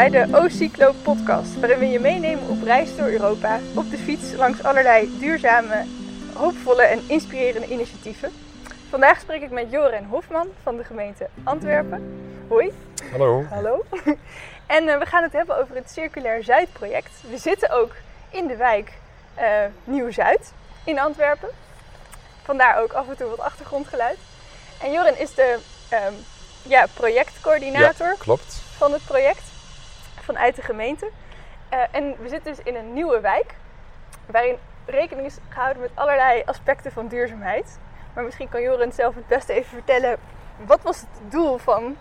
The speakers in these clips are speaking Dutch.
Bij de O-Cyclo podcast, waarin we je meenemen op reis door Europa, op de fiets langs allerlei duurzame, hoopvolle en inspirerende initiatieven. Vandaag spreek ik met Joren Hofman van de gemeente Antwerpen. Hoi. Hallo. Hallo. En uh, we gaan het hebben over het Circulair Zuid project. We zitten ook in de wijk uh, Nieuw-Zuid in Antwerpen. Vandaar ook af en toe wat achtergrondgeluid. En Joren is de um, ja, projectcoördinator ja, klopt. van het project vanuit de gemeente. Uh, en we zitten dus in een nieuwe wijk waarin rekening is gehouden met allerlei aspecten van duurzaamheid. Maar misschien kan Joren zelf het beste even vertellen. Wat was het doel van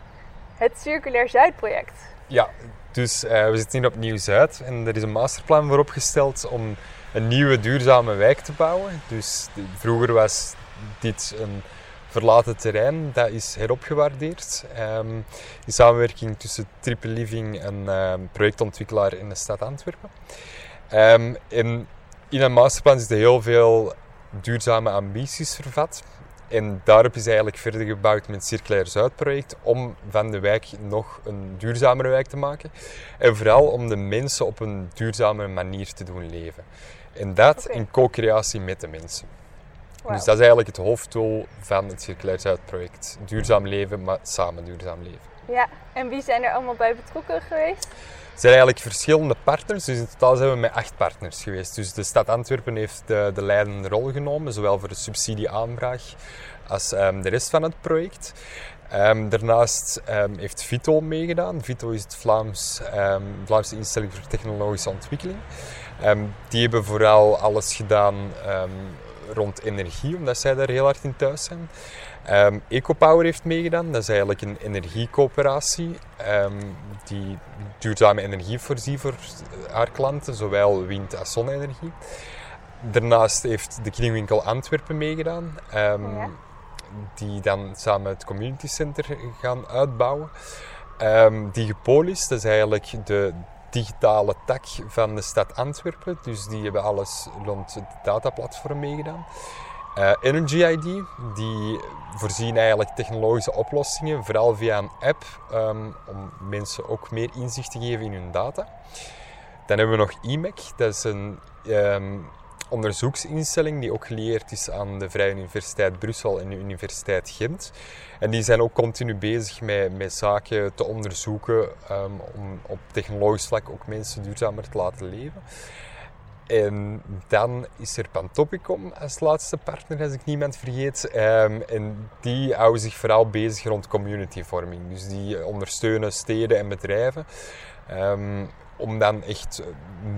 het Circulair Zuid project? Ja, dus uh, we zitten hier op Nieuw-Zuid en er is een masterplan voor opgesteld om een nieuwe duurzame wijk te bouwen. Dus vroeger was dit een verlaten terrein, dat is heropgewaardeerd. Um, in samenwerking tussen Triple Living en um, projectontwikkelaar in de stad Antwerpen. Um, en in een masterplan zitten heel veel duurzame ambities vervat. En daarop is eigenlijk verder gebouwd met het Circulair Zuid-project om van de wijk nog een duurzamere wijk te maken. En vooral om de mensen op een duurzamere manier te doen leven. En dat okay. in co-creatie met de mensen. Wow. Dus dat is eigenlijk het hoofddoel van het Circulair Zuid-project. Duurzaam leven, maar samen duurzaam leven. Ja, en wie zijn er allemaal bij betrokken geweest? Er zijn eigenlijk verschillende partners, dus in totaal zijn we met acht partners geweest. Dus de stad Antwerpen heeft de, de leidende rol genomen, zowel voor de subsidieaanvraag als um, de rest van het project. Um, daarnaast um, heeft Vito meegedaan. Vito is het Vlaams, Vlaamse instelling voor technologische ontwikkeling. die hebben vooral alles gedaan rond energie, omdat zij daar heel hard in thuis zijn. Um, EcoPower heeft meegedaan. Dat is eigenlijk een energiecoöperatie um, die duurzame energie voorziet voor haar klanten, zowel wind- als zonne-energie. Daarnaast heeft de kringwinkel Antwerpen meegedaan, um, ja. die dan samen het community center gaan uitbouwen. Digipolis, dat is eigenlijk de digitale tak van de stad Antwerpen, dus die hebben alles rond het dataplatform meegedaan. Uh, Energy ID, die voorzien eigenlijk technologische oplossingen, vooral via een app, um, om mensen ook meer inzicht te geven in hun data. Dan hebben we nog IMEC, dat is een um, onderzoeksinstelling die ook geleerd is aan de Vrije Universiteit Brussel en de Universiteit Gent. En die zijn ook continu bezig met, met zaken te onderzoeken um, om op technologisch vlak ook mensen duurzamer te laten leven. En dan is er Pantopicom als laatste partner, als ik niemand vergeet. Um, en die houden zich vooral bezig rond communityvorming. Dus die ondersteunen steden en bedrijven. Um, om dan echt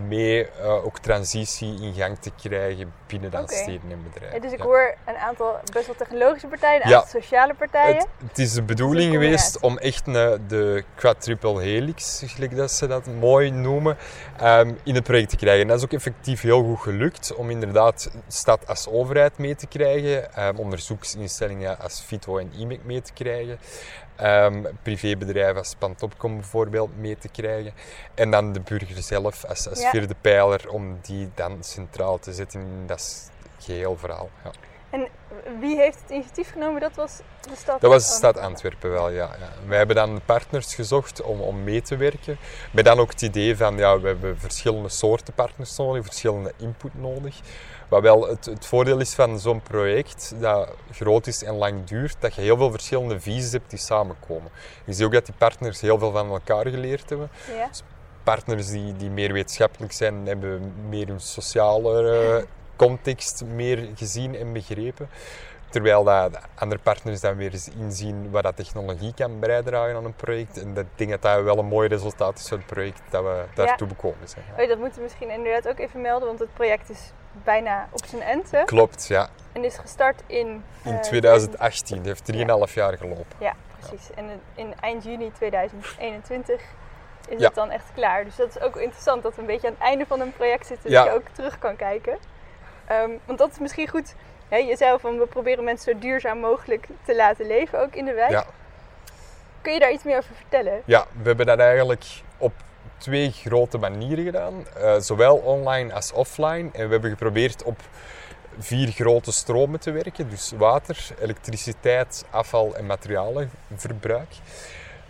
mee uh, ook transitie in gang te krijgen binnen dat okay. steden en bedrijven. Ja, dus ik ja. hoor een aantal best wel technologische partijen, een ja. aantal sociale partijen. Het, het is de bedoeling geweest om echt een, de quadruple helix, gelijk dat ze dat mooi noemen, um, in het project te krijgen. En dat is ook effectief heel goed gelukt om inderdaad stad als overheid mee te krijgen, um, onderzoeksinstellingen als FITO en IMEC mee te krijgen. Um, privébedrijven als Pantopcom bijvoorbeeld mee te krijgen. En dan de burger zelf als, als ja. vierde pijler om die dan centraal te zetten in dat geheel verhaal. Ja. En wie heeft het initiatief genomen? Dat was de stad Dat was de stad Antwerpen wel, ja. ja. Wij hebben dan partners gezocht om, om mee te werken. Met dan ook het idee van, ja, we hebben verschillende soorten partners nodig, verschillende input nodig. Wat wel het, het voordeel is van zo'n project, dat groot is en lang duurt, dat je heel veel verschillende visies hebt die samenkomen. Je ziet ook dat die partners heel veel van elkaar geleerd hebben. Ja. Dus partners die, die meer wetenschappelijk zijn, hebben meer hun sociale context meer gezien en begrepen. Terwijl dat andere partners dan weer eens inzien wat dat technologie kan bijdragen aan een project. En dat denk dat dat wel een mooi resultaat is van het project dat we daartoe ja. bekomen zijn. Ja. Oh, dat moeten we misschien inderdaad ook even melden, want het project is bijna op zijn. Hè? Klopt, ja. En is gestart in... In uh, 2018, het heeft 3,5 ja. jaar gelopen. Ja, precies. En in eind juni 2021 is het dan echt klaar. Dus dat is ook interessant dat we een beetje aan het einde van een project zitten, dat je ook terug kan kijken. Um, want dat is misschien goed. Hè, je zei van we proberen mensen zo duurzaam mogelijk te laten leven, ook in de wijk. Ja. Kun je daar iets meer over vertellen? Ja, we hebben dat eigenlijk op twee grote manieren gedaan. Uh, zowel online als offline. En we hebben geprobeerd op vier grote stromen te werken. Dus water, elektriciteit, afval en materialenverbruik.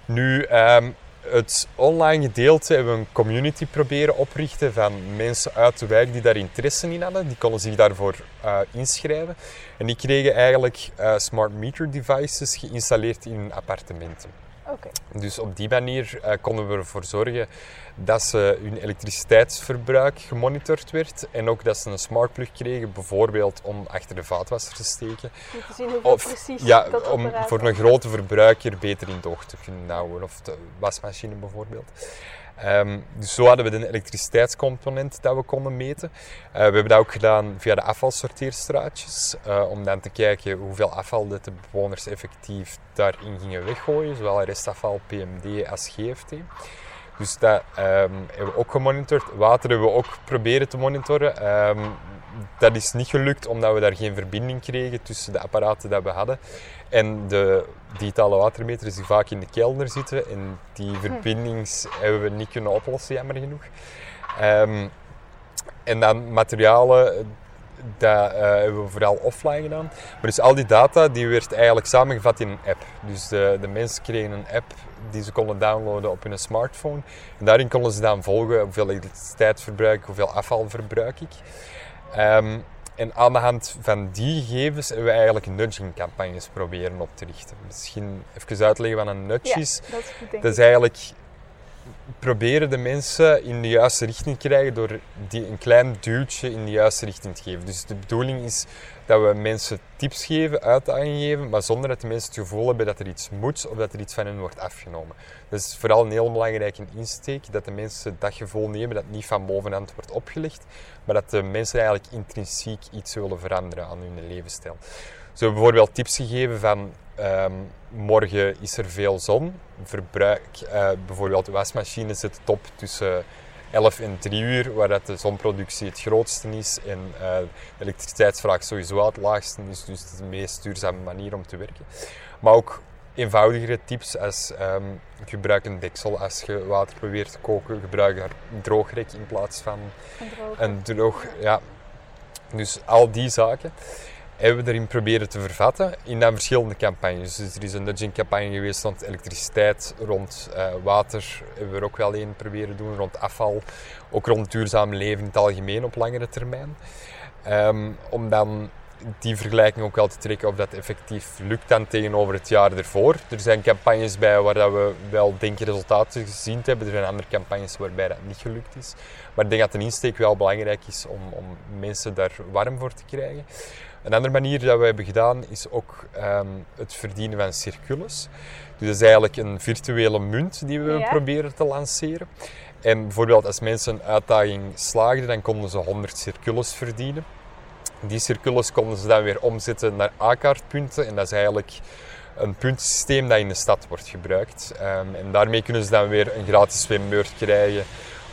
Nu, um, het online gedeelte hebben we een community proberen oprichten van mensen uit de wijk die daar interesse in hadden. Die konden zich daarvoor uh, inschrijven. En die kregen eigenlijk uh, smart meter devices geïnstalleerd in appartementen. Okay. Dus op die manier uh, konden we ervoor zorgen dat ze hun elektriciteitsverbruik gemonitord werd en ook dat ze een smart plug kregen, bijvoorbeeld om achter de vaatwasser te steken. Om te zien hoeveel of, precies ja, dat om voor een grote verbruiker beter in het oog te kunnen houden, of de wasmachine bijvoorbeeld. Um, dus zo hadden we de elektriciteitscomponent dat we konden meten. Uh, we hebben dat ook gedaan via de afvalsorteerstraatjes, uh, om dan te kijken hoeveel afval de bewoners effectief daarin gingen weggooien, zowel restafval, PMD als GFT. Dus dat um, hebben we ook gemonitord. Water hebben we ook proberen te monitoren. Um, dat is niet gelukt omdat we daar geen verbinding kregen tussen de apparaten die we hadden en de digitale watermeters die vaak in de kelder zitten. En die hm. verbindings hebben we niet kunnen oplossen, jammer genoeg. Um, en dan materialen, dat uh, hebben we vooral offline gedaan. Maar dus al die data die werd eigenlijk samengevat in een app. Dus de, de mensen kregen een app die ze konden downloaden op hun smartphone. En daarin konden ze dan volgen hoeveel elektriciteit verbruik ik, hoeveel afval verbruik ik. Um, en aan de hand van die gegevens hebben we eigenlijk nudging-campagnes proberen op te richten. Misschien even uitleggen wat een nudge is. Ja, dat is, goed, dat is eigenlijk proberen de mensen in de juiste richting te krijgen door die een klein duwtje in de juiste richting te geven. Dus de bedoeling is dat we mensen tips geven, uitdagingen geven, maar zonder dat de mensen het gevoel hebben dat er iets moet of dat er iets van hen wordt afgenomen. Dat is vooral een heel belangrijke insteek, dat de mensen dat gevoel nemen dat niet van bovenhand wordt opgelegd, maar dat de mensen eigenlijk intrinsiek iets willen veranderen aan hun levensstijl. Ze hebben bijvoorbeeld tips gegeven van um, morgen is er veel zon. Verbruik, uh, bijvoorbeeld de wasmachine zit top tussen 11 en 3 uur, waar dat de zonproductie het grootste is en uh, de elektriciteitsvraag sowieso het laagste is. Dus het is de meest duurzame manier om te werken. Maar ook eenvoudigere tips als um, gebruik een deksel als je water probeert te koken. Gebruik een droogrek in plaats van een droog. Ja. Dus al die zaken hebben we erin proberen te vervatten in dan verschillende campagnes. Dus er is een nudging campagne geweest rond elektriciteit, rond uh, water hebben we er ook wel een proberen doen, rond afval, ook rond duurzaam leven in het algemeen op langere termijn. Um, om dan die vergelijking ook wel te trekken of dat effectief lukt dan tegenover het jaar ervoor. Er zijn campagnes bij waar dat we wel denken resultaten gezien hebben. Er zijn andere campagnes waarbij dat niet gelukt is. Maar ik denk dat de insteek wel belangrijk is om, om mensen daar warm voor te krijgen. Een andere manier dat we hebben gedaan is ook um, het verdienen van circulus. Dus dat is eigenlijk een virtuele munt die we proberen te lanceren. En bijvoorbeeld als mensen een uitdaging slaagden, dan konden ze 100 circulus verdienen. Die circulus konden ze dan weer omzetten naar A-kaartpunten. En dat is eigenlijk een puntensysteem dat in de stad wordt gebruikt. Um, en daarmee kunnen ze dan weer een gratis zwembeurt krijgen.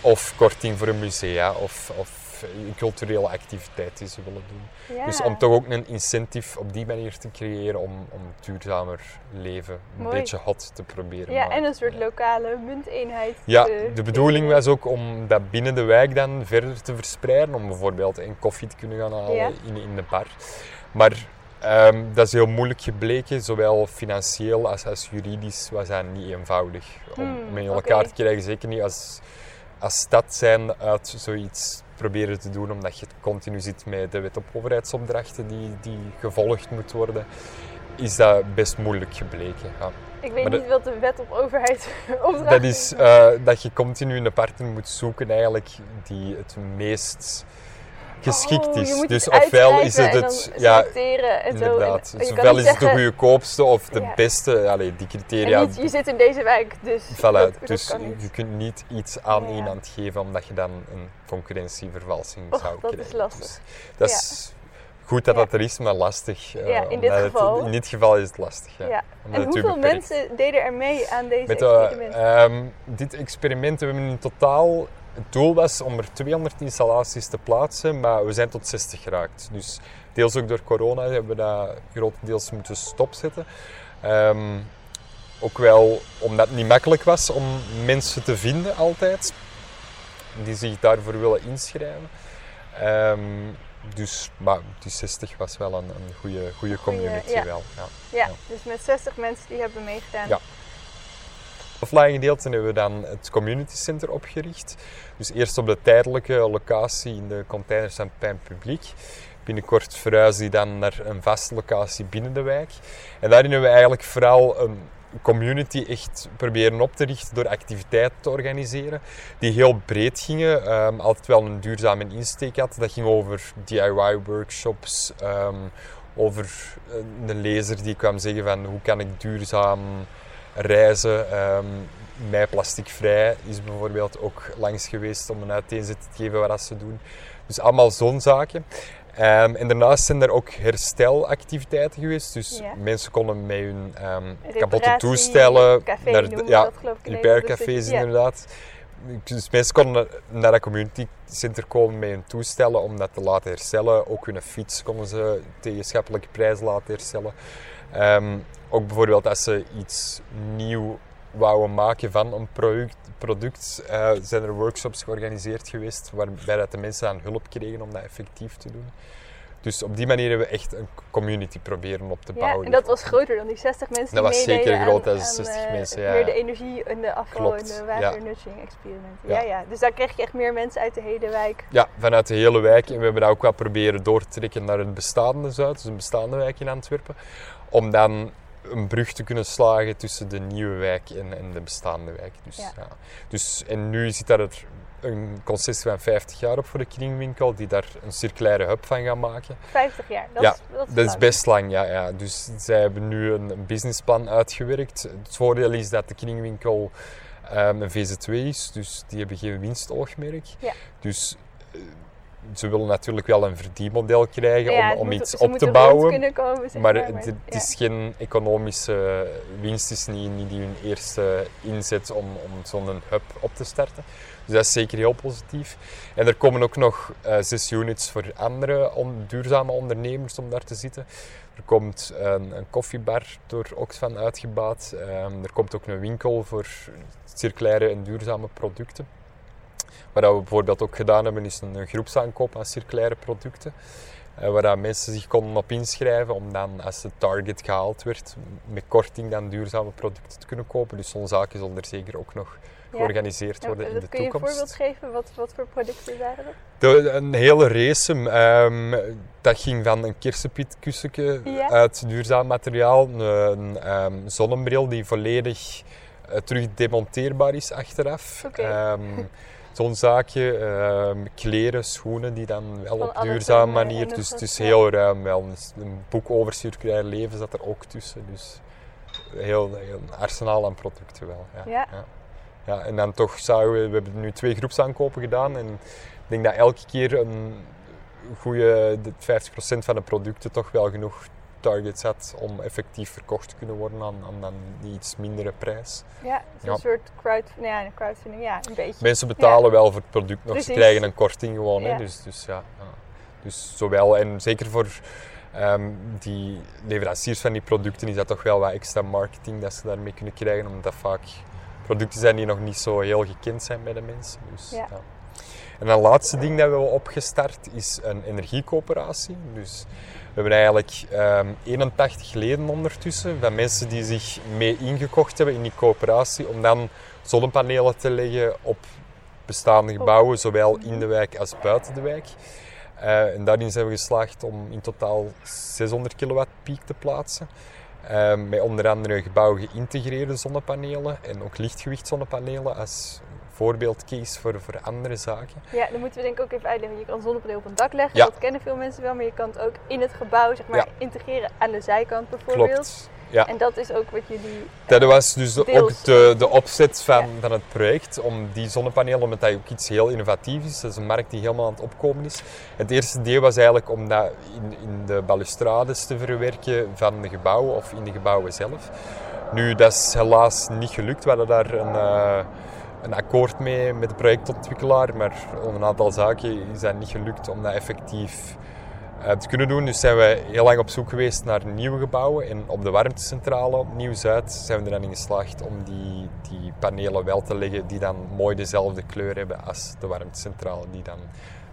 Of korting voor een musea. Of, of een culturele activiteit die ze willen doen. Dus om toch ook een incentive op die manier te creëren om, om duurzamer leven een beetje hot te proberen Ja, en een soort lokale munteenheid. Ja, de bedoeling was ook om dat binnen de wijk dan verder te verspreiden. Om bijvoorbeeld een koffie te kunnen gaan halen in, in de bar. Maar um, dat is heel moeilijk gebleken, zowel financieel als, als juridisch was dat niet eenvoudig. Om hmm, met elkaar okay. te krijgen, zeker niet als, als stad zijn uit zoiets proberen te doen, omdat je continu zit met de wet op overheidsopdrachten die, die gevolgd moet worden, is dat best moeilijk gebleken. Ja. Ik weet niet wat de wet op overheidsopdrachten Dat is uh, dat je continu een partner moet zoeken eigenlijk die het meest geschikt oh, is. dus ofwel is het het. Ja, inderdaad. En, dus ofwel is het de goedkoopste of de ja. beste. Allee, die criteria. Niet, je zit in deze wijk, dus. Voilà, dat, dus dat je kunt niet iets aan ja. iemand geven omdat je dan een concurrentievervalsing Och, zou dat krijgen. is lastig. Dus dat is goed dat dat er is, maar lastig. Ja, in dit geval. Het, in dit geval is het lastig. Ja. En hoeveel mensen deden er mee aan deze Met, experimenten? Uh, um, dit experiment hebben we in totaal het doel was om er 200 installaties te plaatsen, maar we zijn tot 60 geraakt. Dus deels ook door corona hebben we dat grotendeels moeten stopzetten. Um, ook wel omdat het niet makkelijk was om mensen te vinden altijd, die zich daarvoor willen inschrijven. Um, dus, maar die 60 was wel een, een goede, goede community ja. wel. Ja. Ja, ja. dus met 60 mensen die hebben meegedaan. Offline gedeelte hebben we dan het community center opgericht. Dus eerst op de tijdelijke locatie in de containers van Pijn Publiek. Binnenkort verhuizen die dan naar een vaste locatie binnen de wijk. En daarin hebben we eigenlijk vooral een community echt proberen op te richten door activiteiten te organiseren die heel breed gingen. Ehm, altijd wel een duurzame insteek had. Dat ging over DIY-workshops, ehm, over een lezer die kwam zeggen van hoe kan ik duurzaam reizen. Um, mij plasticvrij is bijvoorbeeld ook langs geweest om een uiteenzetting te geven wat ze doen. Dus allemaal zo'n zaken. Um, en daarnaast zijn er ook herstelactiviteiten geweest. Dus mensen konden met hun um, kapotte toestellen naar de, ja, repaircafés inderdaad. Dus mensen konden naar dat community center komen met hun toestellen om dat te laten herstellen. Ook hun fiets konden ze tegen schappelijke prijs laten herstellen. Um, ook bijvoorbeeld als ze iets nieuw wouden maken van een product, product uh, zijn er workshops georganiseerd geweest waarbij dat de mensen aan hulp kregen om dat effectief te doen. Dus op die manier hebben we echt een community proberen op te bouwen. Ja, en dat was groter dan die 60 mensen dat die was zeker groter dan 60 uh, mensen, ja. Meer de energie en de afval en de waternutching experimenten. Ja. ja. Dus daar kreeg je echt meer mensen uit de hele wijk. Ja, vanuit de hele wijk. En we hebben dat ook wel proberen door te trekken naar het bestaande Zuid, dus een bestaande wijk in Antwerpen. Om dan een brug te kunnen slagen tussen de nieuwe wijk en, en de bestaande wijk. Dus, ja. dus, en nu zit daar een concessie van 50 jaar op voor de kringwinkel, die daar een circulaire hub van gaan maken. 50 jaar, dat, ja, is, dat, is, dat is best lang. Ja, ja. Dus zij hebben nu een, een businessplan uitgewerkt. Het voordeel is dat de kringwinkel um, een VZ2 is, dus die hebben geen winstoogmerk. Ja. Dus ze willen natuurlijk wel een verdienmodel krijgen ja, om, om moet, iets op te bouwen. komen, zeg Maar, maar, het, het ja. is geen economische winst, is niet, niet hun eerste inzet om, om zo'n hub op te starten. Dus dat is zeker heel positief. En er komen ook nog eh, zes units voor andere on- duurzame ondernemers om daar te zitten. Er komt een, een koffiebar door Oxfam uitgebouwd. Ehm, er komt ook een winkel voor circulaire en duurzame producten. Wat we bijvoorbeeld ook gedaan hebben, is een groepsaankoop aan circulaire producten. Uh, waar mensen zich konden op inschrijven om dan, als het target gehaald werd, met korting dan duurzame producten te kunnen kopen. Dus zo'n zaken zullen er zeker ook nog georganiseerd worden in de Kun je een toekomst. voorbeeld geven? Wat, wat voor producten waren dat? Een hele race. Um, dat ging van een kersenpietkussentje Ja. uit duurzaam materiaal, een, um, zonnebril die volledig uh, terug demonteerbaar is achteraf. Um, Zo'n zaakje, ehm, kleren, schoenen die dan wel Van op duurzame manier, dus nog het is wat, heel ruim wel. Een boek over circulair leven zat er ook tussen, dus heel, heel een arsenaal aan producten wel. Ja. Ja. Ja. Ja, en dan toch zagen we, we hebben nu twee groepsaankopen gedaan en ik denk dat elke keer een goede 50% van de producten toch wel genoeg targets had om effectief verkocht te kunnen worden aan, aan dan die iets mindere prijs. Ja, zo'n Ja. soort crowd, nou ja, crowdfunding, ja, een beetje. Mensen betalen wel voor het product nog, ze krijgen een korting gewoon. Hè? Dus, dus, ja, dus zowel, en zeker voor ehm, die leveranciers van die producten is dat toch wel wat extra marketing dat ze daarmee kunnen krijgen, omdat dat vaak producten zijn die nog niet zo heel gekend zijn bij de mensen. Dus, Ja. En een laatste ding dat we hebben opgestart is een energiecoöperatie. Dus hebben eigenlijk ehm 81 leden ondertussen van mensen die zich mee ingekocht hebben in die coöperatie om dan zonnepanelen te leggen op bestaande gebouwen, zowel in de wijk als buiten de wijk. Eh, en daarin zijn we geslaagd om in totaal 600 kilowatt piek te plaatsen. Eh, met onder andere gebouwen geïntegreerde zonnepanelen en ook lichtgewicht zonnepanelen als voorbeeldcase voor, voor andere zaken. Ja, dan moeten we denk ik ook even uitleggen. Je kan zonnepaneel op een dak leggen, Ja. dat kennen veel mensen wel, maar je kan het ook in het gebouw zeg maar, Ja. integreren aan de zijkant bijvoorbeeld. Klopt. Ja. En dat is ook wat jullie... Dat eh, was dus deels- ook de, de opzet van, Ja. van het project, om die zonnepanelen, omdat dat ook iets heel innovatief is, dat is een markt die helemaal aan het opkomen is. Het eerste idee was eigenlijk om dat in, in de balustrades te verwerken van de gebouwen of in de gebouwen zelf. Nu, dat is helaas niet gelukt. We hadden daar een, eh, een akkoord mee met de projectontwikkelaar, maar om een aantal zaken is dat niet gelukt om dat effectief eh, te kunnen doen. Dus zijn we heel lang op zoek geweest naar nieuwe gebouwen. En op de warmtecentrale op Nieuw-Zuid zijn we er dan in geslaagd om die, die panelen wel te leggen die dan mooi dezelfde kleur hebben als de warmtecentrale. Die dan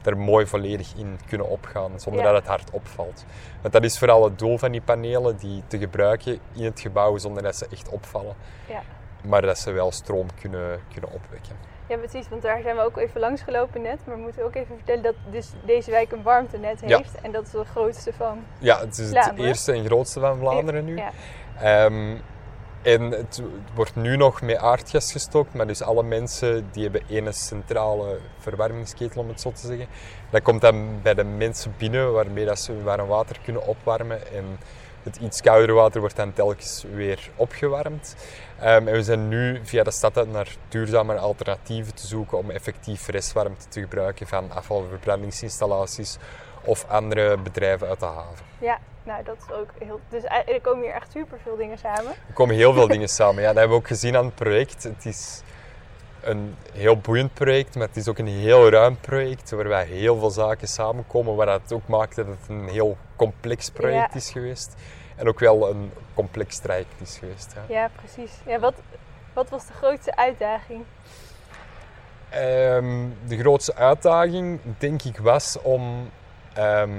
er mooi volledig in kunnen opgaan zonder Ja. dat het hard opvalt. Want dat is vooral het doel van die panelen, die te gebruiken in het gebouw zonder dat ze echt opvallen. Ja. Maar dat ze wel stroom kunnen, kunnen opwekken. Ja, precies, want daar zijn we ook even langs gelopen net. Maar we moeten ook even vertellen dat dus deze wijk een warmtenet Ja. heeft. En dat is de grootste van. Ja, het is het eerste en grootste van Vlaanderen nu. Ja, Ehm, en het wordt nu nog met aardgas gestookt, maar dus alle mensen die hebben één centrale verwarmingsketel, om het zo te zeggen. Dat komt dan bij de mensen binnen, waarmee dat ze hun warm water kunnen opwarmen. En het iets koudere water wordt dan telkens weer opgewarmd. Ehm, en we zijn nu via de stad naar duurzamere alternatieven te zoeken om effectief restwarmte te gebruiken van afvalverbrandingsinstallaties of andere bedrijven uit de haven. ja, nou dat is ook heel. Dus er komen hier echt super veel dingen samen. Er komen heel veel dingen samen. Ja, dat hebben we ook gezien aan het project. Het is een heel boeiend project, maar het is ook een heel ruim project waarbij heel veel zaken samenkomen, waar het ook maakt dat het een heel complex project Ja. is geweest. En ook wel een complex traject is geweest. Ja. Ja, precies. Ja, wat, wat was de grootste uitdaging? Ehm, de grootste uitdaging, denk ik, was om ehm,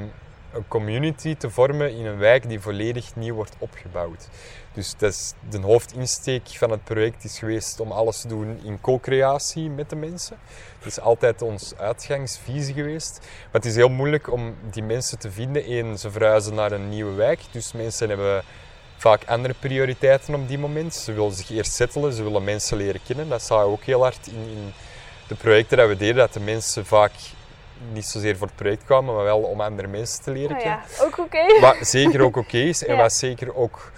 een community te vormen in een wijk die volledig nieuw wordt opgebouwd. Dus dat is de hoofdinsteek van het project is geweest om alles te doen in co-creatie met de mensen. Dat is altijd onze uitgangsvisie geweest. Maar het is heel moeilijk om die mensen te vinden. Eén, ze verhuizen naar een nieuwe wijk. Dus mensen hebben vaak andere prioriteiten op die moment. Ze willen zich eerst settelen, ze willen mensen leren kennen. Dat zag je ook heel hard in, in de projecten dat we deden, dat de mensen vaak niet zozeer voor het project kwamen, maar wel om andere mensen te leren Nou kennen. ja, ook oké. Wat zeker ook oké is en Ja. wat zeker ook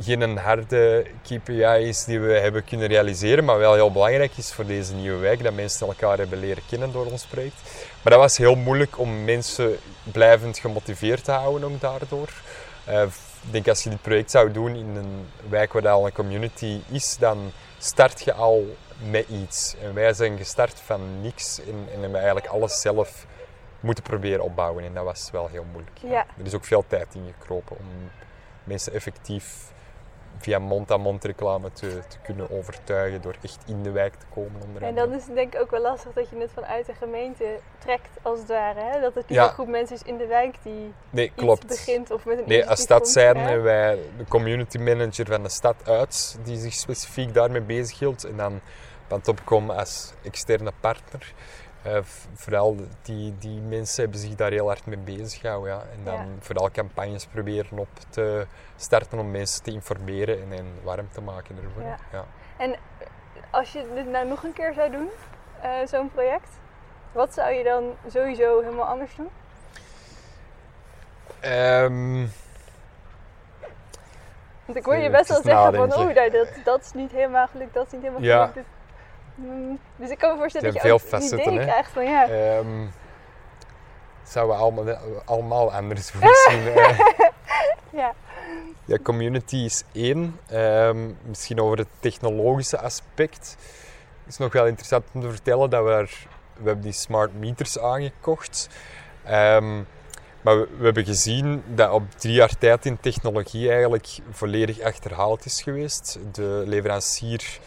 geen harde KPI is die we hebben kunnen realiseren, maar wel heel belangrijk is voor deze nieuwe wijk, dat mensen elkaar hebben leren kennen door ons project. Maar dat was heel moeilijk om mensen blijvend gemotiveerd te houden ook daardoor. Eh, ik denk als je dit project zou doen in een wijk waar al een community is, dan start je al met iets. En wij zijn gestart van niks en, en hebben eigenlijk alles zelf moeten proberen opbouwen. En dat was wel heel moeilijk. Ja. Er is ook veel tijd in gekropen om mensen effectief via mond-aan-mond reclame te, te kunnen overtuigen door echt in de wijk te komen. Onder En dan is het denk ik ook wel lastig dat je het vanuit de gemeente trekt, als het ware. Hè? Dat het niet Ja. een groep mensen is in de wijk die Nee, klopt. begint of met een Nee, als stad zijn hè? wij de community manager van de stad uit, die zich specifiek daarmee bezighield. En dan van Topcom als externe partner. Eh, vooral die, die mensen hebben zich daar heel hard mee bezig gehouden. Ja. En dan Ja. vooral campagnes proberen op te starten om mensen te informeren en, en warm te maken ervoor. Ja. Ja. En als je dit nou nog een keer zou doen, eh, zo'n project, wat zou je dan sowieso helemaal anders doen? Ehm, Want ik hoor je best wel zeggen van, nadenken. nou, dat, dat is niet helemaal gelukt, dat is niet helemaal gelukt. Dus, mm, dus ik kan me voorstellen dat je ook veel een facetten, idee krijgt van, ja, ehm, zouden we allemaal, allemaal anders voor misschien. eh. ja, Ja, community is één. Ehm, misschien over het technologische aspect. Het is nog wel interessant om te vertellen dat we, er, we hebben die smart meters aangekocht. Ehm, maar we, we hebben gezien dat op drie jaar tijd in technologie eigenlijk volledig achterhaald is geweest. De leverancier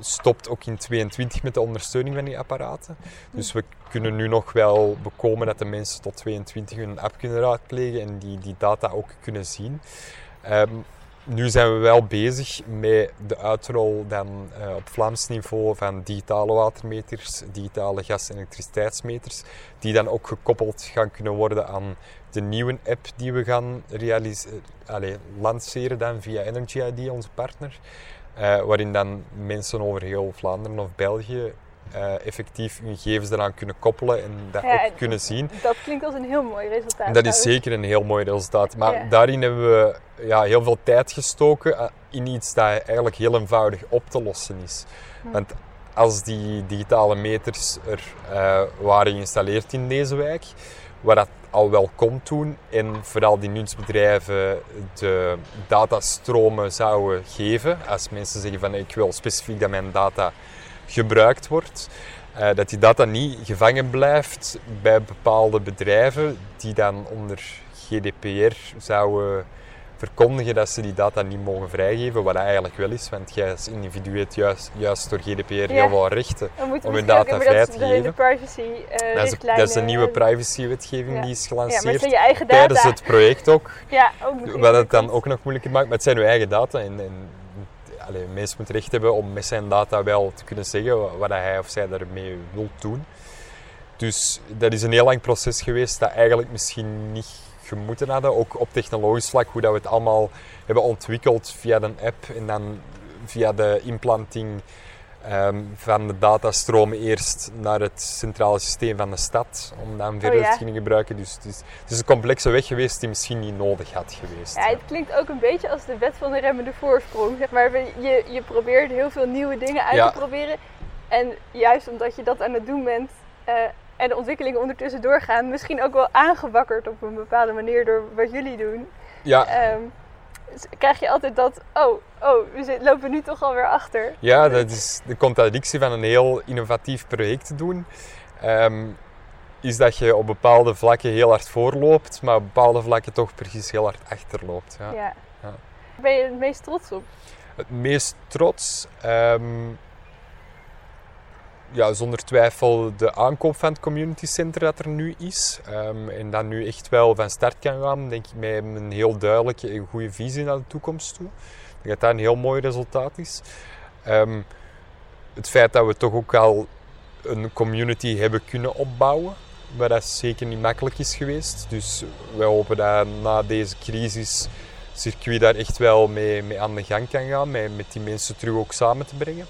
stopt ook in 22 met de ondersteuning van die apparaten. Dus we kunnen nu nog wel bekomen dat de mensen tot 22 hun app kunnen raadplegen en die, die data ook kunnen zien. Ehm, nu zijn we wel bezig met de uitrol dan eh, op Vlaams niveau van digitale watermeters, digitale gas- en elektriciteitsmeters, die dan ook gekoppeld gaan kunnen worden aan de nieuwe app die we gaan realis- eh, allee, lanceren dan via Energy ID, onze partner. Eh, waarin dan mensen over heel Vlaanderen of België eh, effectief hun gegevens eraan kunnen koppelen en dat Ja, ook en- kunnen zien. dat klinkt als een heel mooi resultaat. En dat is zeker een heel mooi resultaat. Maar Ja. daarin hebben we ja, heel veel tijd gestoken eh, in iets dat eigenlijk heel eenvoudig op te lossen is. Hm. Want als die digitale meters er waren geïnstalleerd in deze wijk, waar dat al wel kon toen, en vooral die nutsbedrijven de datastromen zouden geven, als mensen zeggen van ik wil specifiek dat mijn data gebruikt wordt, eh, dat die data niet gevangen blijft bij bepaalde bedrijven die dan onder GDPR zouden verkondigen dat ze die data niet mogen vrijgeven, wat dat eigenlijk wel is, want jij als individu hebt juist, juist door GDPR heel veel rechten. Om hun ook data even vrij dat- te de, geven. de privacy eh Dat is, dat is een nieuwe eh, privacywetgeving Ja. die is Ja, gelanceerd eigen tijdens het project ook. Ja, ook nog Wat het dan ook nog moeilijker maakt, maar het zijn uw eigen data. En, en allee, een mens moet recht hebben om met zijn data wel te kunnen zeggen wat hij of zij daarmee wil doen. Dus dat is een heel lang proces geweest dat eigenlijk misschien niet gemoeten hadden. Ook op technologisch vlak, hoe dat we het allemaal hebben ontwikkeld via een app en dan via de implanting ehm, van de datastromen eerst naar het centrale systeem van de stad, om dan verder Oh ja. te kunnen gebruiken. Dus het is, het is een complexe weg geweest die misschien niet nodig had geweest. Ja, het klinkt ook een beetje als de wet van de remmende voorsprong. Zeg maar, je, je probeert heel veel nieuwe dingen uit Ja. te proberen. En juist omdat je dat aan het doen bent eh, en de ontwikkelingen ondertussen doorgaan, misschien ook wel aangewakkerd op een bepaalde manier door wat jullie doen, Ja, ehm, krijg je altijd dat, oh, oh, we lopen nu toch alweer achter. Ja, dat is de contradictie van een heel innovatief project te doen. Ehm, is dat je op bepaalde vlakken heel hard voorloopt, maar op bepaalde vlakken toch precies heel hard achterloopt. Ja. Ja. Ben je het meest trots op? Het meest trots, ehm, ja, zonder twijfel de aankoop van het community center dat er nu is. Ehm, en dat nu echt wel van start kan gaan, denk ik, met een heel duidelijke en goede visie naar de toekomst toe. Ik denk dat dat een heel mooi resultaat is. Ehm, het feit dat we toch ook al een community hebben kunnen opbouwen, waar dat zeker niet makkelijk is geweest. Dus wij hopen dat na deze crisis circuit daar echt wel mee, mee aan de gang kan gaan, met, met die mensen terug ook samen te brengen.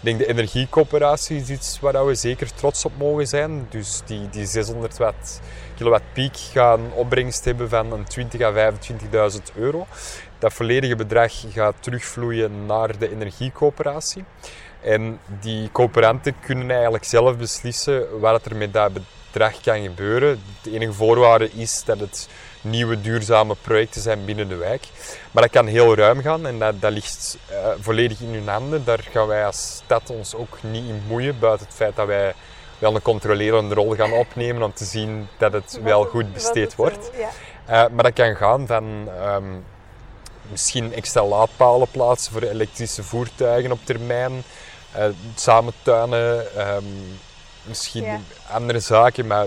Denk de energiecoöperatie is iets waar we zeker trots op mogen zijn. Dus die, die 600 watt, kilowatt piek gaan opbrengst hebben van een 20 à 25.000 euro. Dat volledige bedrag gaat terugvloeien naar de energiecoöperatie. En die coöperanten kunnen eigenlijk zelf beslissen wat er met dat bedrag kan gebeuren. De enige voorwaarde is dat het nieuwe duurzame projecten zijn binnen de wijk. Maar dat kan heel ruim gaan en dat, dat ligt eh, volledig in hun handen. Daar gaan wij als stad ons ook niet in moeien, buiten het feit dat wij wel een controlerende rol gaan opnemen om te zien dat het wel goed besteed het, wordt. Ja. Eh, maar dat kan gaan van ehm, misschien extra laadpalen plaatsen voor elektrische voertuigen op termijn, eh, samen tuinen, ehm, misschien Ja. andere zaken, maar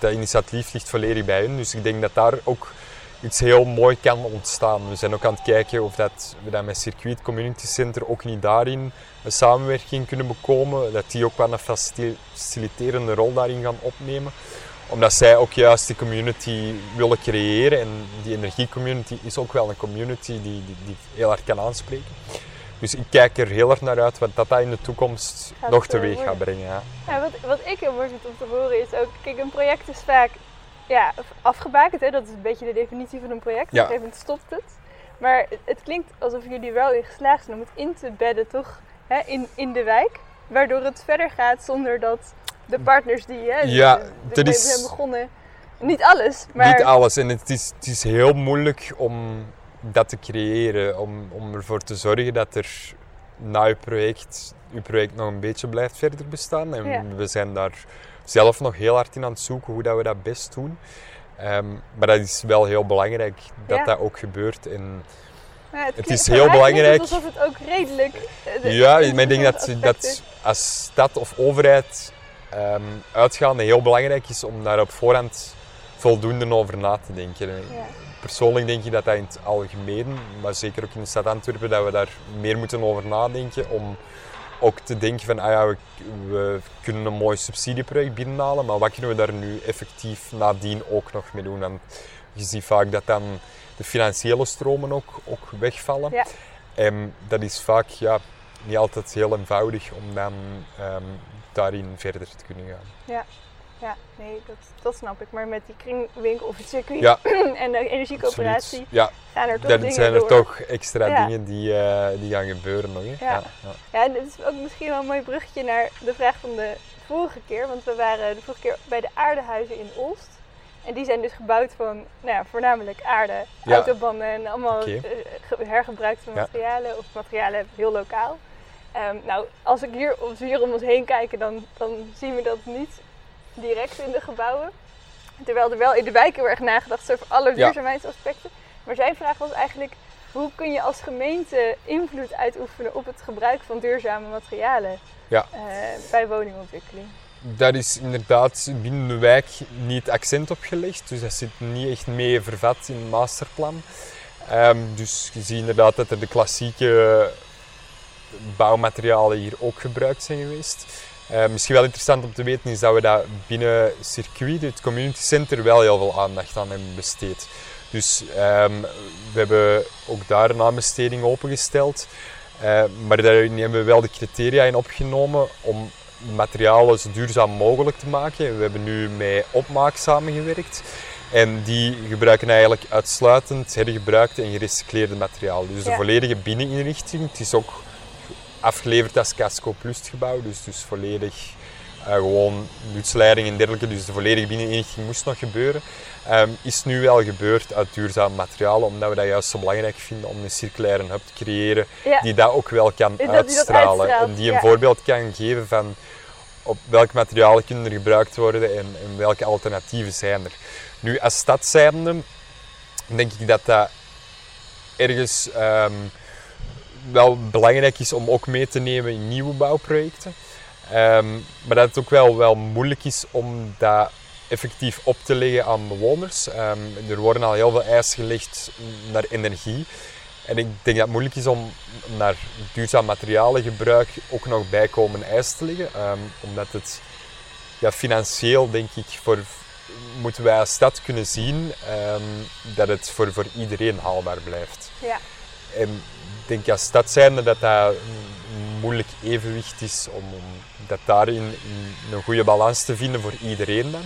dat initiatief ligt volledig bij hun. Dus ik denk dat daar ook iets heel mooi kan ontstaan. We zijn ook aan het kijken of dat we dat met Circuit Community Center ook niet daarin een samenwerking kunnen bekomen, dat die ook wel een facil- faciliterende rol daarin gaan opnemen omdat zij ook juist die community willen creëren. En die energiecommunity is ook wel een community die, die, die heel hard kan aanspreken. Dus ik kijk er heel erg naar uit wat dat in de toekomst Gaat, nog teweeg worden. gaat brengen. Ja. Ja, wat, wat ik heel mooi vind om te horen is ook, kijk, een project is vaak ja, afgebakend, hè? dat is een beetje de definitie van een project. Op een gegeven moment stopt het. Maar het, het klinkt alsof jullie wel in geslaagd zijn om het in te bedden, toch, hè? In, in de wijk. Waardoor het verder gaat zonder dat de partners die hè, Ja, dat ermee is- zijn begonnen, niet alles, maar Niet alles. En het is, het is heel moeilijk om dat te creëren. Om, om ervoor te zorgen dat er na je project, je project nog een beetje blijft verder bestaan. En Ja. we zijn daar zelf nog heel hard in aan het zoeken hoe dat we dat best doen. Ehm, maar dat is wel heel belangrijk dat Ja. dat ook gebeurt. En Ja, het, is heel belangrijk. het Alsof het ook redelijk. eh, ja, ik denk dat, dat als stad of overheid ehm, uitgaande heel belangrijk is om daar op voorhand voldoende over na te denken. En Ja. Persoonlijk denk ik dat dat in het algemeen, maar zeker ook in de stad Antwerpen, dat we daar meer moeten over nadenken om ook te denken van, ah ja, we, we kunnen een mooi subsidieproject binnenhalen, maar wat kunnen we daar nu effectief nadien ook nog mee doen? Want je ziet vaak dat dan de financiële stromen ook, ook wegvallen. Ja. En dat is vaak ja, niet altijd heel eenvoudig om dan ehm, daarin verder te kunnen gaan. Ja, nee, dat, dat snap ik. Maar met die kringwinkel of het circuit Ja, en de energiecoöperatie. Ja, gaan er toch dan dingen zijn er door. toch extra Ja. dingen die, eh, die gaan gebeuren nog. Hè? Ja. ja. Ja, en dit is ook misschien wel een mooi bruggetje naar de vraag van de vorige keer. Want we waren de vorige keer bij de aardehuizen in Olst. En die zijn dus gebouwd van nou ja, voornamelijk aarde, Ja. autobanden en allemaal Oké. eh, ge- hergebruikte Ja. materialen of materialen heel lokaal. Ehm, nou, als, ik hier, als we hier om ons heen kijken, dan, dan zien we dat niet direct in de gebouwen. Terwijl er wel in de wijk heel erg nagedacht is over alle duurzaamheidsaspecten. Maar zijn vraag was eigenlijk, hoe kun je als gemeente invloed uitoefenen op het gebruik van duurzame materialen Ja. eh, bij woningontwikkeling? Daar is inderdaad binnen de wijk niet accent op gelegd, dus dat zit niet echt mee vervat in het masterplan. Ehm, dus je ziet inderdaad dat er de klassieke bouwmaterialen hier ook gebruikt zijn geweest. Uh, misschien wel interessant om te weten is dat we dat binnen circuit, het community center, wel heel veel aandacht aan hebben besteed. Dus um, we hebben ook daar een aanbesteding opengesteld. Uh, maar daar hebben we wel de criteria in opgenomen om materialen zo duurzaam mogelijk te maken. We hebben nu met opmaak samengewerkt. En die gebruiken eigenlijk uitsluitend hergebruikte en gerecycleerde materialen. Dus de volledige binneninrichting. Het is ook afgeleverd als Casco Plus gebouw, dus, dus volledig uh, gewoon nutsleiding en dergelijke. Dus de volledige binneninrichting moest nog gebeuren. Um, is nu wel gebeurd uit duurzaam materiaal, omdat we dat juist zo belangrijk vinden om een circulaire hub te creëren die dat ook wel kan uitstralen. en die een voorbeeld kan geven van op welke materialen kunnen er gebruikt worden en, en welke alternatieven zijn er. Nu, als stad denk ik dat dat ergens um, wel belangrijk is om ook mee te nemen in nieuwe bouwprojecten. Um, maar dat het ook wel, wel moeilijk is om dat effectief op te leggen aan bewoners. Um, er worden al heel veel eisen gelegd naar energie. En ik denk dat het moeilijk is om naar duurzaam materialengebruik ook nog bijkomende eisen te leggen. Um, omdat het ja, financieel, denk ik, voor, moeten wij als stad kunnen zien um, dat het voor, voor iedereen haalbaar blijft. Ja. En denk als stad zijnde dat dat een moeilijk evenwicht is om, om dat daarin een goede balans te vinden voor iedereen dan.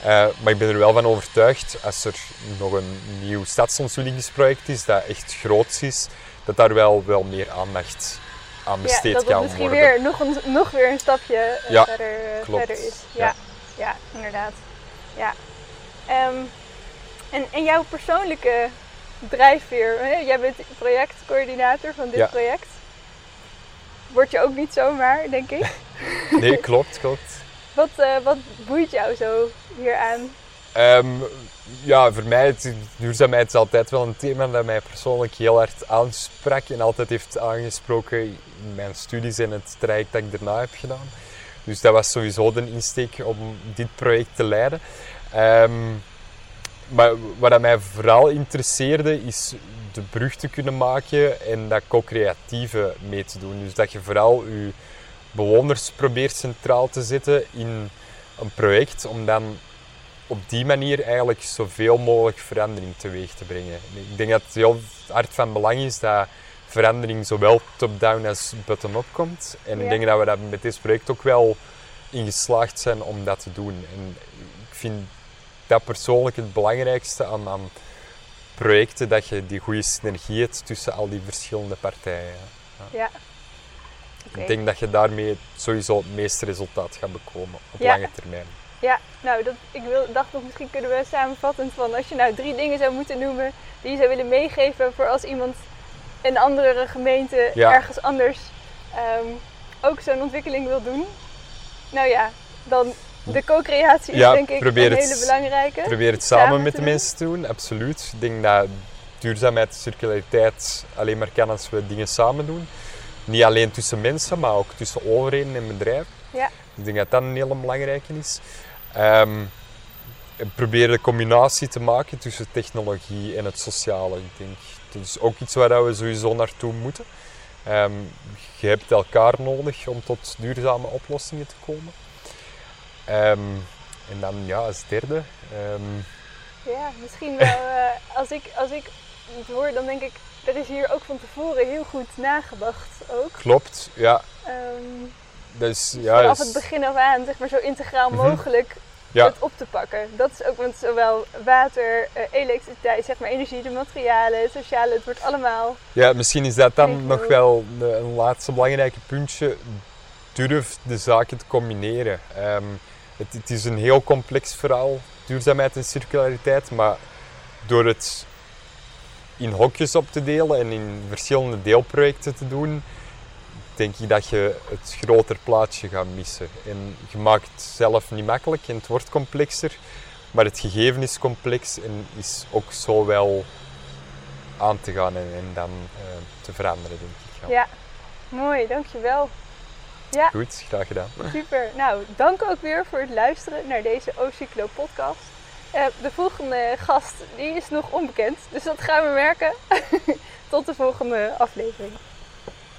Uh, maar ik ben er wel van overtuigd, als er nog een nieuw stadsontwikkelingsproject is dat echt groot is, dat daar wel, wel meer aandacht aan besteed ja, kan worden. Dat misschien weer nog, een, nog weer een stapje uh, ja, verder, uh, verder, is. Ja, ja. ja inderdaad. Ja. Um, en, en jouw persoonlijke drijfveer, hè? jij bent projectcoördinator van dit project. Word je ook niet zomaar, denk ik. nee, klopt, klopt. Wat, uh, wat boeit jou zo hieraan? Um, ja, voor mij is duurzaamheid is altijd wel een thema dat mij persoonlijk heel hard aansprak en altijd heeft aangesproken in mijn studies en het traject dat ik daarna heb gedaan. Dus dat was sowieso de insteek om dit project te leiden. Um, maar wat mij vooral interesseerde is de brug te kunnen maken en dat co-creatieve mee te doen. Dus dat je vooral je bewoners probeert centraal te zetten in een project om dan op die manier eigenlijk zoveel mogelijk verandering teweeg te brengen. Ik denk dat het heel hard van belang is dat verandering zowel top-down als bottom-up komt. En ja. ik denk dat we daar met dit project ook wel in geslaagd zijn om dat te doen. En ik vind dat persoonlijk het belangrijkste aan, aan projecten, dat je die goede synergie hebt tussen al die verschillende partijen. Ja. ja. Ik denk dat je daarmee sowieso het meeste resultaat gaat bekomen op lange termijn. Ja, nou, dat, ik wil, dacht nog, misschien kunnen we samenvattend van als je nou drie dingen zou moeten noemen die je zou willen meegeven voor als iemand in een andere gemeente ergens anders um, ook zo'n ontwikkeling wil doen. Nou ja, dan de co-creatie is denk ik een hele belangrijke. Probeer het samen, met de mensen te doen, absoluut. Ik denk dat duurzaamheid, circulariteit alleen maar kan als we dingen samen doen. Niet alleen tussen mensen, maar ook tussen overheden en bedrijven. Ja. Ik denk dat dat een hele belangrijke is. Um, probeer de combinatie te maken tussen technologie en het sociale. Ik denk, dat is ook iets waar we sowieso naartoe moeten. Um, je hebt elkaar nodig om tot duurzame oplossingen te komen. Um, en dan ja, als derde. ja, misschien wel. Uh, als, ik, als ik het hoor, dan denk ik, er is hier ook van tevoren heel goed nagedacht ook. Klopt, ja. Um, dus, ja, vanaf dus... het begin af aan, zeg maar zo integraal mhm. mogelijk ja. het op te pakken. Dat is ook met zowel water, uh, elektriciteit, zeg maar energie, de materialen, het sociale, het wordt allemaal... Ja, misschien is dat dan nog wel een laatste belangrijke puntje. Durf de zaken te combineren. Um, het, is een heel complex verhaal, duurzaamheid en circulariteit, maar door het in hokjes op te delen en in verschillende deelprojecten te doen, denk ik dat je het groter plaatje gaat missen. En je maakt het zelf niet makkelijk en het wordt complexer, maar het gegeven is complex en is ook zo wel aan te gaan en, en dan uh, te veranderen, denk ik. Ja. ja, mooi, dankjewel. Ja. Goed, graag gedaan. Super. Nou, dank ook weer voor het luisteren naar deze Ocyclo podcast. Uh, de volgende gast die is nog onbekend, dus dat gaan we merken. Tot de volgende aflevering.